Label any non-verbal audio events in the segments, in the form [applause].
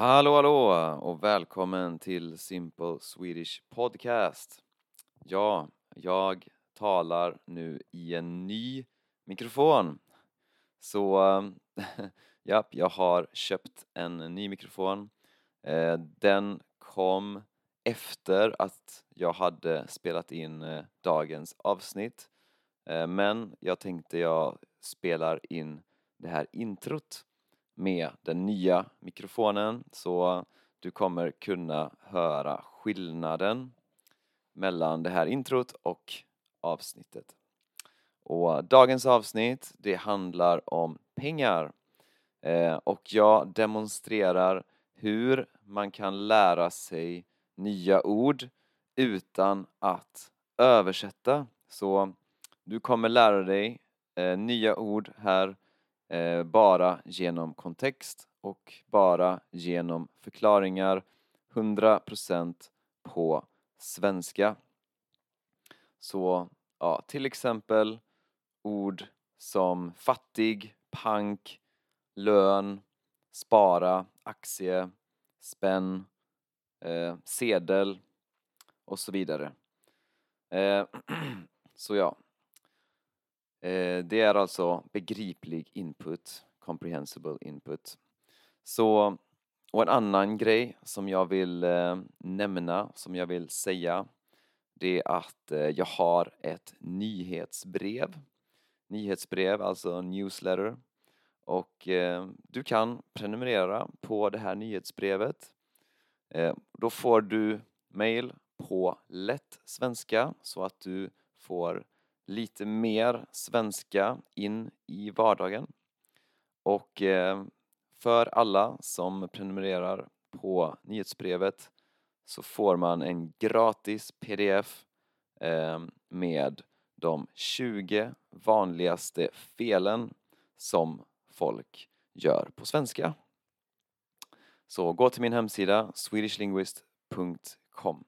Hallå hallå och välkommen till Simple Swedish Podcast. Ja, jag talar nu i en ny mikrofon. Så [laughs] ja, jag har köpt en ny mikrofon. Eh, den kom efter att jag hade spelat in eh, dagens avsnitt. Eh, men jag tänkte jag spelar in det här introt med den nya mikrofonen så du kommer kunna höra skillnaden mellan det här introt och avsnittet. Och dagens avsnitt det handlar om pengar eh, och jag demonstrerar hur man kan lära sig nya ord utan att översätta. Så du kommer lära dig eh, nya ord här eh, bara genom kontext och bara genom förklaringar 100% på svenska. Så ja, till exempel ord som fattig, pank, lön, spara, aktie, spänn, eh, sedel och så vidare. Eh, [clears throat] så ja, Eh, det är alltså begriplig input, comprehensible input. Så, och en annan grej som jag vill eh, nämna, som jag vill säga, det är att eh, jag har ett nyhetsbrev. Nyhetsbrev, alltså newsletter. Och du kan prenumerera på det här nyhetsbrevet. Då får du mail på lätt svenska så att du får lite mer svenska in i vardagen. Och eh, för alla som prenumererar på nyhetsbrevet så får man en gratis pdf ehm, med de 20 vanligaste felen som folk gör på svenska. Så gå till min hemsida swedishlinguist.com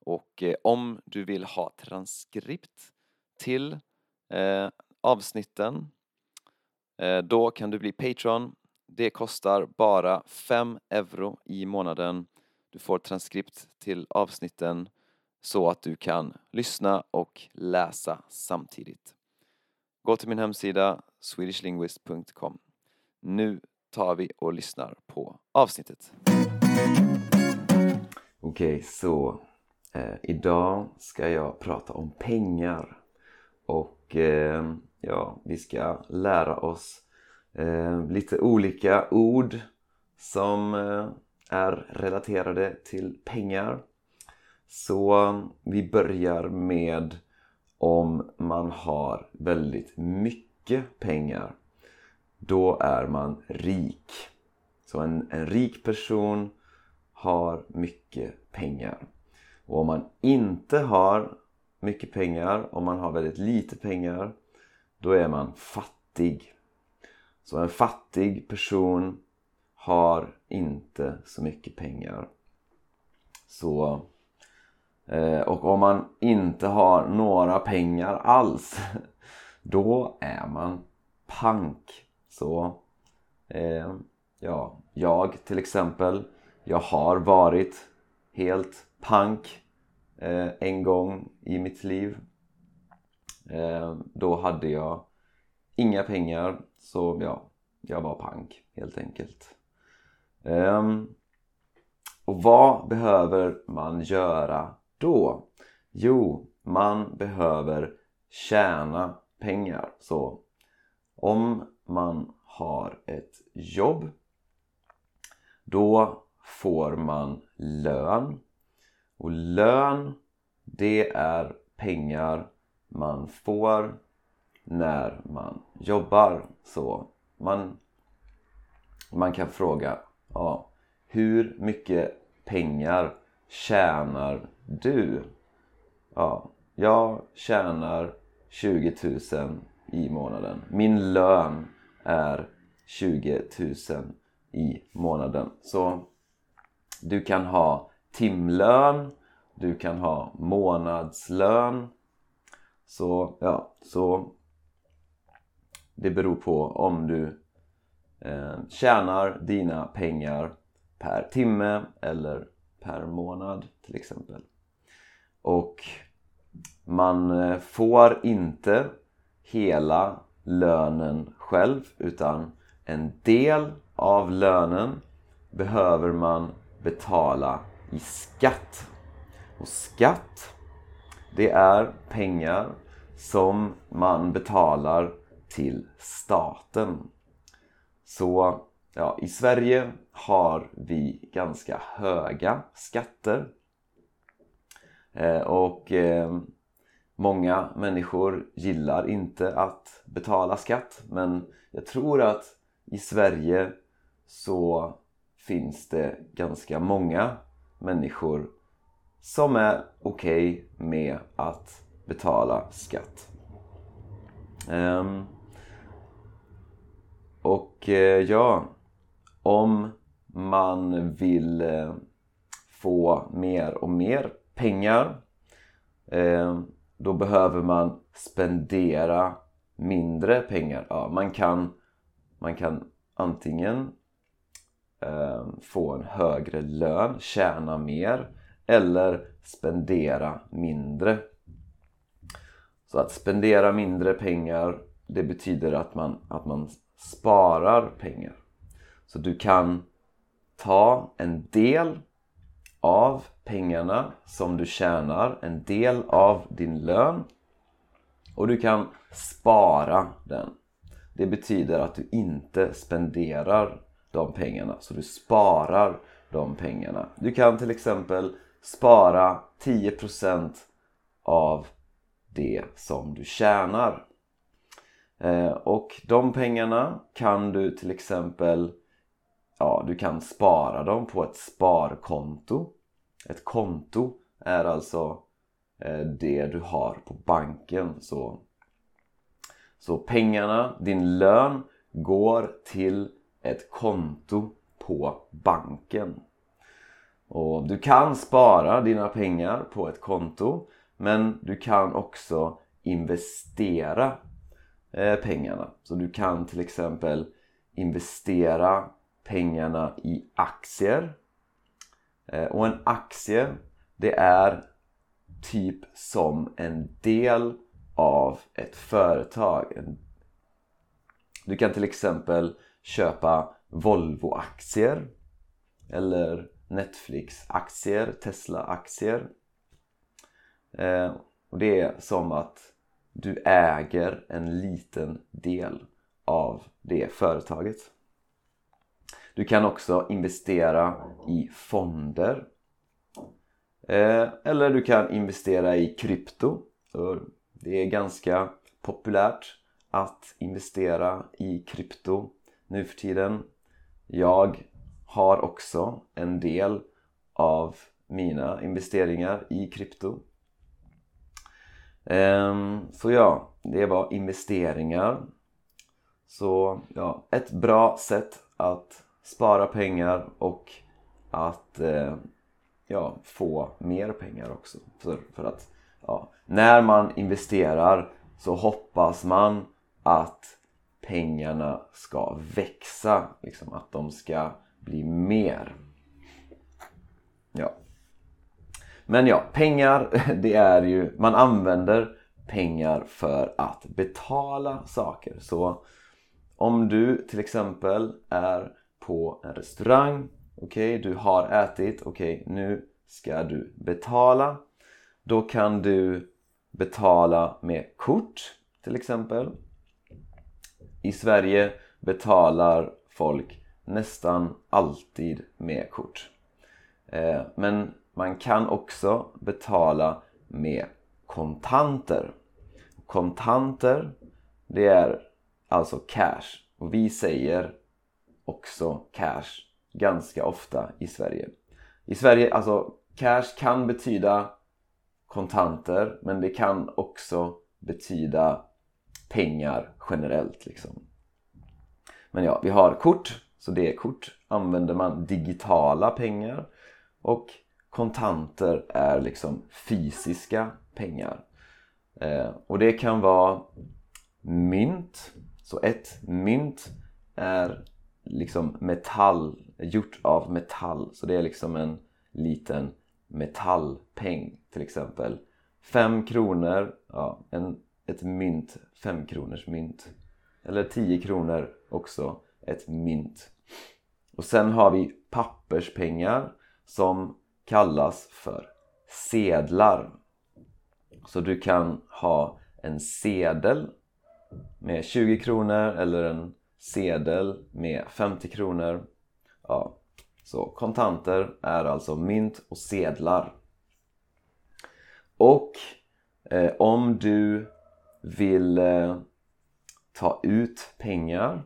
och eh, om du vill ha transkript till eh, avsnitten eh, då kan du bli Patreon. Det kostar bara 5 euro i månaden. Du får transkript till avsnitten så att du kan lyssna och läsa samtidigt. Gå till min hemsida swedishlinguist.com. Nu tar vi och lyssnar på avsnittet. Okej, okay, så eh, idag ska jag prata om pengar. Och eh, ja, vi ska lära oss eh, lite olika ord som eh, är relaterade till pengar. Så vi börjar med om man har väldigt mycket pengar. Då är man rik. Så en, en rik person har mycket pengar. Och om man inte har mycket pengar, om man har väldigt lite pengar, då är man fattig. Så en fattig person har inte så mycket pengar. Så eh, och om man inte har några pengar alls [laughs] då är man pank. Så eh, ja, jag till exempel jag har varit helt pank eh, en gång i mitt liv. Eh, då hade jag inga pengar så ja, jag var pank helt enkelt. Eh, och vad behöver man göra då? Jo, man behöver tjäna pengar. Så om man har ett jobb då får man lön. Och lön det är pengar man får när man jobbar. Så man, man kan fråga ja, hur mycket pengar tjänar du? Ja, jag tjänar 20 000 i månaden. Min lön är 20 000 i månaden. Så du kan ha timlön, du kan ha månadslön. Så ja, så det beror på om du eh, tjänar dina pengar per timme eller per månad till exempel. Och man eh, får inte hela lönen själv utan en del av lönen behöver man betala i skatt. Och skatt, det är pengar som man betalar till staten. Så ja, i Sverige har vi ganska höga skatter. Eh, och eh, många människor gillar inte att betala skatt men jag tror att i Sverige så finns det ganska många människor som är okej okay med att betala skatt. Um, och eh, ja, om man vill eh, få mer och mer pengar ehm, då behöver man spendera mindre pengar. Ja, man, kan, man kan antingen eh, få en högre lön, tjäna mer eller spendera mindre. Så att spendera mindre pengar det betyder att man, att man sparar pengar. Så du kan ta en del av pengarna som du tjänar, en del av din lön och du kan spara den. Det betyder att du inte spenderar de pengarna, så du sparar de pengarna. Du kan till exempel spara 10% av det som du tjänar. Eh, och de pengarna kan du till exempel ja, du kan spara dem på ett sparkonto. Ett konto är alltså eh, det du har på banken. Så, så pengarna, din lön, går till ett konto på banken. Och du kan spara dina pengar på ett konto men du kan också investera eh, pengarna. Så du kan till exempel investera pengarna i aktier. Eh, och en aktie det är typ som en del av ett företag. Du kan till exempel köpa Volvo-aktier eller Netflix-aktier, Tesla-aktier. Eh, och det är som att du äger en liten del av det företaget. Du kan också investera i fonder. Eh, eller du kan investera i krypto. Det är ganska populärt att investera i krypto nu för tiden. Jag har också en del av mina investeringar i krypto. Ehm, så ja, det var investeringar. Så ja, ett bra sätt att spara pengar och att eh, ja, få mer pengar också. För, för att ja, när man investerar så hoppas man att pengarna ska växa. Liksom att de ska bli mer. Ja. Men ja, pengar [laughs] det är ju, man använder pengar för att betala saker. Så om du till exempel är på en restaurang, okej, okay, du har ätit, okej, okay, nu ska du betala. Då kan du betala med kort till exempel i Sverige betalar folk nästan alltid med kort. Eh, men man kan också betala med kontanter. Kontanter, det är alltså cash. Och vi säger också cash ganska ofta i Sverige. I Sverige, alltså cash kan betyda kontanter men det kan också betyda pengar generellt liksom. Men ja, vi har kort, så det är kort. Använder man digitala pengar och kontanter är liksom fysiska pengar. Eh, och det kan vara mynt. Så ett mynt är liksom metall, gjort av metall. Så det är liksom en liten metallpeng till exempel. 5 kronor, ja, en, ett mynt, fem kronors mynt. Eller tio kronor också, ett mynt. Och sen har vi papperspengar som kallas för sedlar. Så du kan ha en sedel med 20 kronor eller en sedel med 50 kronor. Ja, så kontanter är alltså mynt och sedlar. Och eh, om du vill eh, ta ut pengar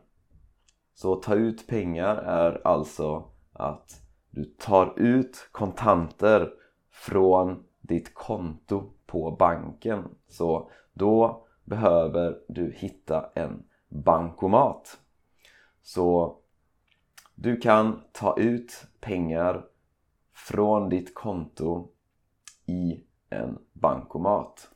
så ta ut pengar är alltså att du tar ut kontanter från ditt konto på banken. Så då behöver du hitta en bankomat. Så du kan ta ut pengar från ditt konto i en bankomat.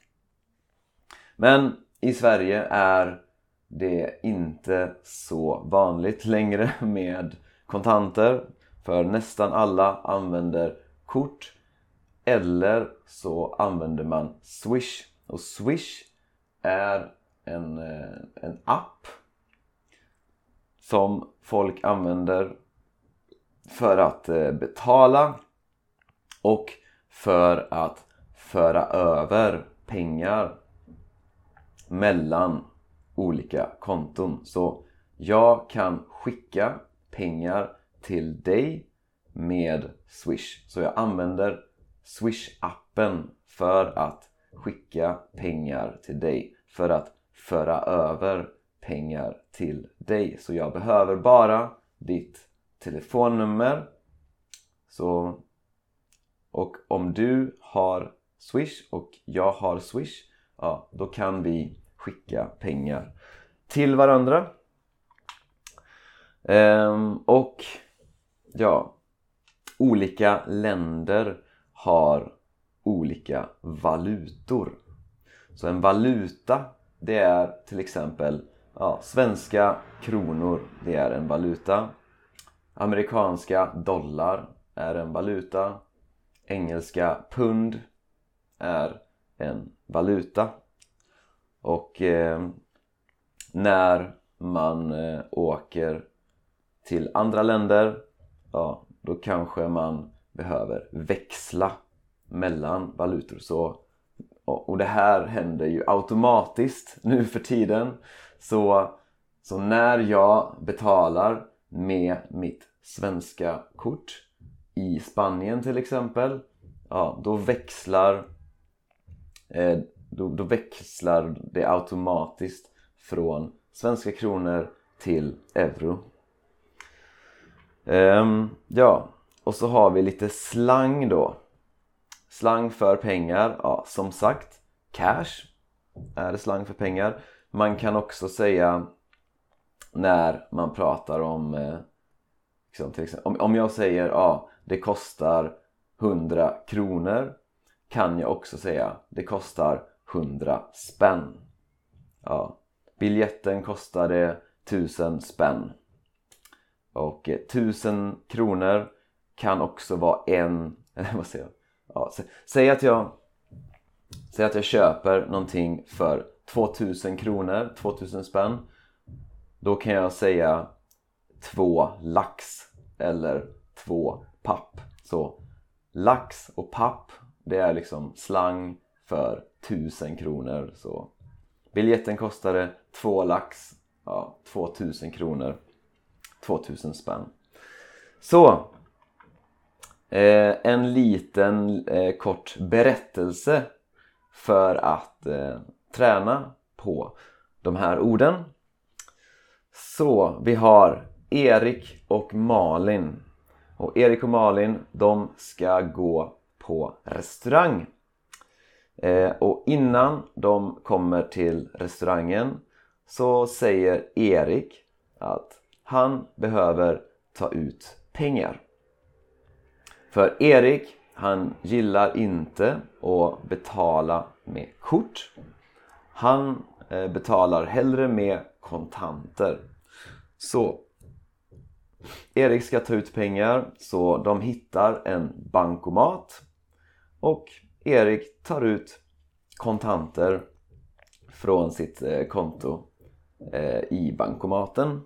Men i Sverige är det inte så vanligt längre [laughs] med kontanter för nästan alla använder kort eller så använder man Swish. Och Swish är en, eh, en app som folk använder för att eh, betala och för att föra över pengar mellan olika konton. Så jag kan skicka pengar till dig med Swish. Så jag använder Swish-appen för att skicka pengar till dig. För att föra över pengar till dig. Så jag behöver bara ditt telefonnummer. Så, och om du har Swish och jag har Swish, ja, då kan vi skicka pengar till varandra. Ehm, och ja, olika länder har olika valutor. Så en valuta det är till exempel ja, svenska kronor, det är en valuta. Amerikanska dollar är en valuta. Engelska pund är en valuta. Och eh, när man eh, åker till andra länder ja, då kanske man behöver växla mellan valutor. Så, och det här händer ju automatiskt nu för tiden. Så, så när jag betalar med mitt svenska kort i Spanien till exempel ja, då växlar eh, då, då växlar det automatiskt från svenska kronor till euro. Ehm, ja, och så har vi lite slang då. Slang för pengar, ja som sagt cash är slang för pengar. Man kan också säga när man pratar om eh, liksom till exempel, om, om jag säger ja, det kostar 100 kronor kan jag också säga det kostar 100 spänn. Ja, biljetten kostade 1000 spänn. Och eh, 1000 kronor kan också vara en... [laughs] Eller vad säger jag? Ja, säg att jag Säg att jag köper någonting för 2000 kronor, 2000 spänn. Då kan jag säga två lax eller två papp. Så lax och papp, det är liksom slang för 1000 kronor. Så biljetten kostade två lax, ja, 2000 kronor, 2000 spänn. Så eh, en liten eh, kort berättelse för att eh, träna på de här orden. Så vi har Erik och Malin. Och Erik och Malin de ska gå på restaurang. Eh, och innan de kommer till restaurangen så säger Erik att han behöver ta ut pengar. För Erik han gillar inte att betala med kort. Han eh, betalar hellre med kontanter. Så Erik ska ta ut pengar så de hittar en bankomat och Erik tar ut kontanter från sitt eh, konto eh, i bankomaten.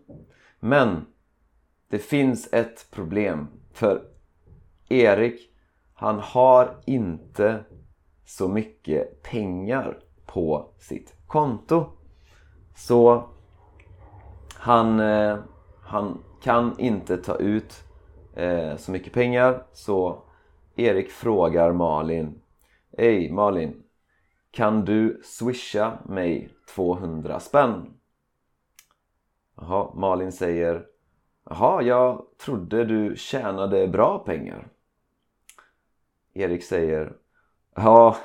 Men det finns ett problem för Erik han har inte så mycket pengar på sitt konto. Så han, eh, han kan inte ta ut så mycket pengar så Erik frågar Malin Hej Malin, kan du swisha mig 200 spänn? Jaha, Malin säger Jaha, jag trodde du tjänade bra pengar. Erik säger Ja,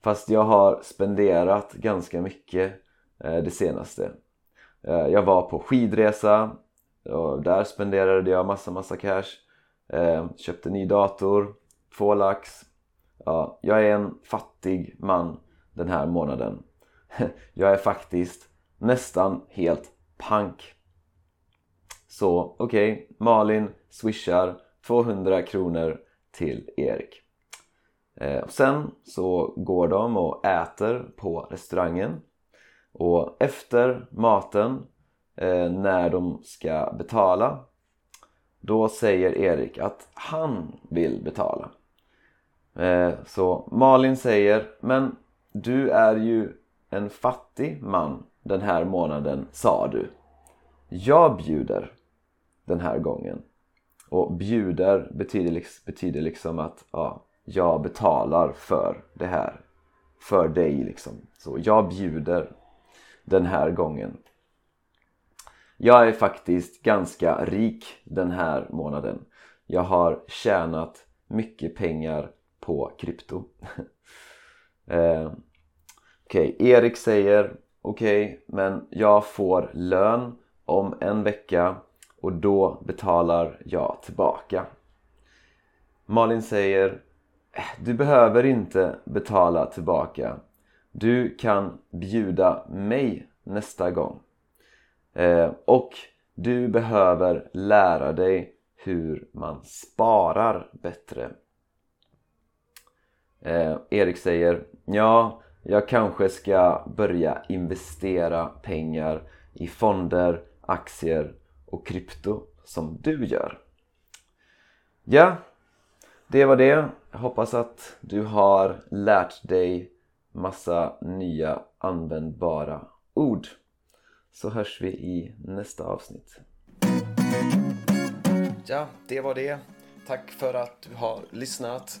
fast jag har spenderat ganska mycket eh, det senaste. Eh, jag var på skidresa och där spenderade jag massa massa cash. Eh, köpte ny dator, två lax. Ja, jag är en fattig man den här månaden. [laughs] Jag är faktiskt nästan helt pank. Så okej, okay, Malin swishar 200 kronor till Erik. Eh, sen så går de och äter på restaurangen och efter maten eh, när de ska betala då säger Erik att han vill betala. Eh, så Malin säger Men du är ju en fattig man den här månaden sa du. Jag bjuder den här gången. Och bjuder betyder, betyder liksom att ja, jag betalar för det här. För dig liksom. Så jag bjuder den här gången. Jag är faktiskt ganska rik den här månaden. Jag har tjänat mycket pengar på krypto. [laughs] eh, Okej, okay. Erik säger okej, okay, men jag får lön om en vecka och då betalar jag tillbaka. Malin säger eh, du behöver inte betala tillbaka. Du kan bjuda mig nästa gång. Eh, och du behöver lära dig hur man sparar bättre. Eh, Erik säger ja, jag kanske ska börja investera pengar i fonder, aktier och krypto som du gör. Ja, det var det. Jag hoppas att du har lärt dig massa nya användbara ord. Så hörs vi i nästa avsnitt. Ja, det var det. Tack för att du har lyssnat.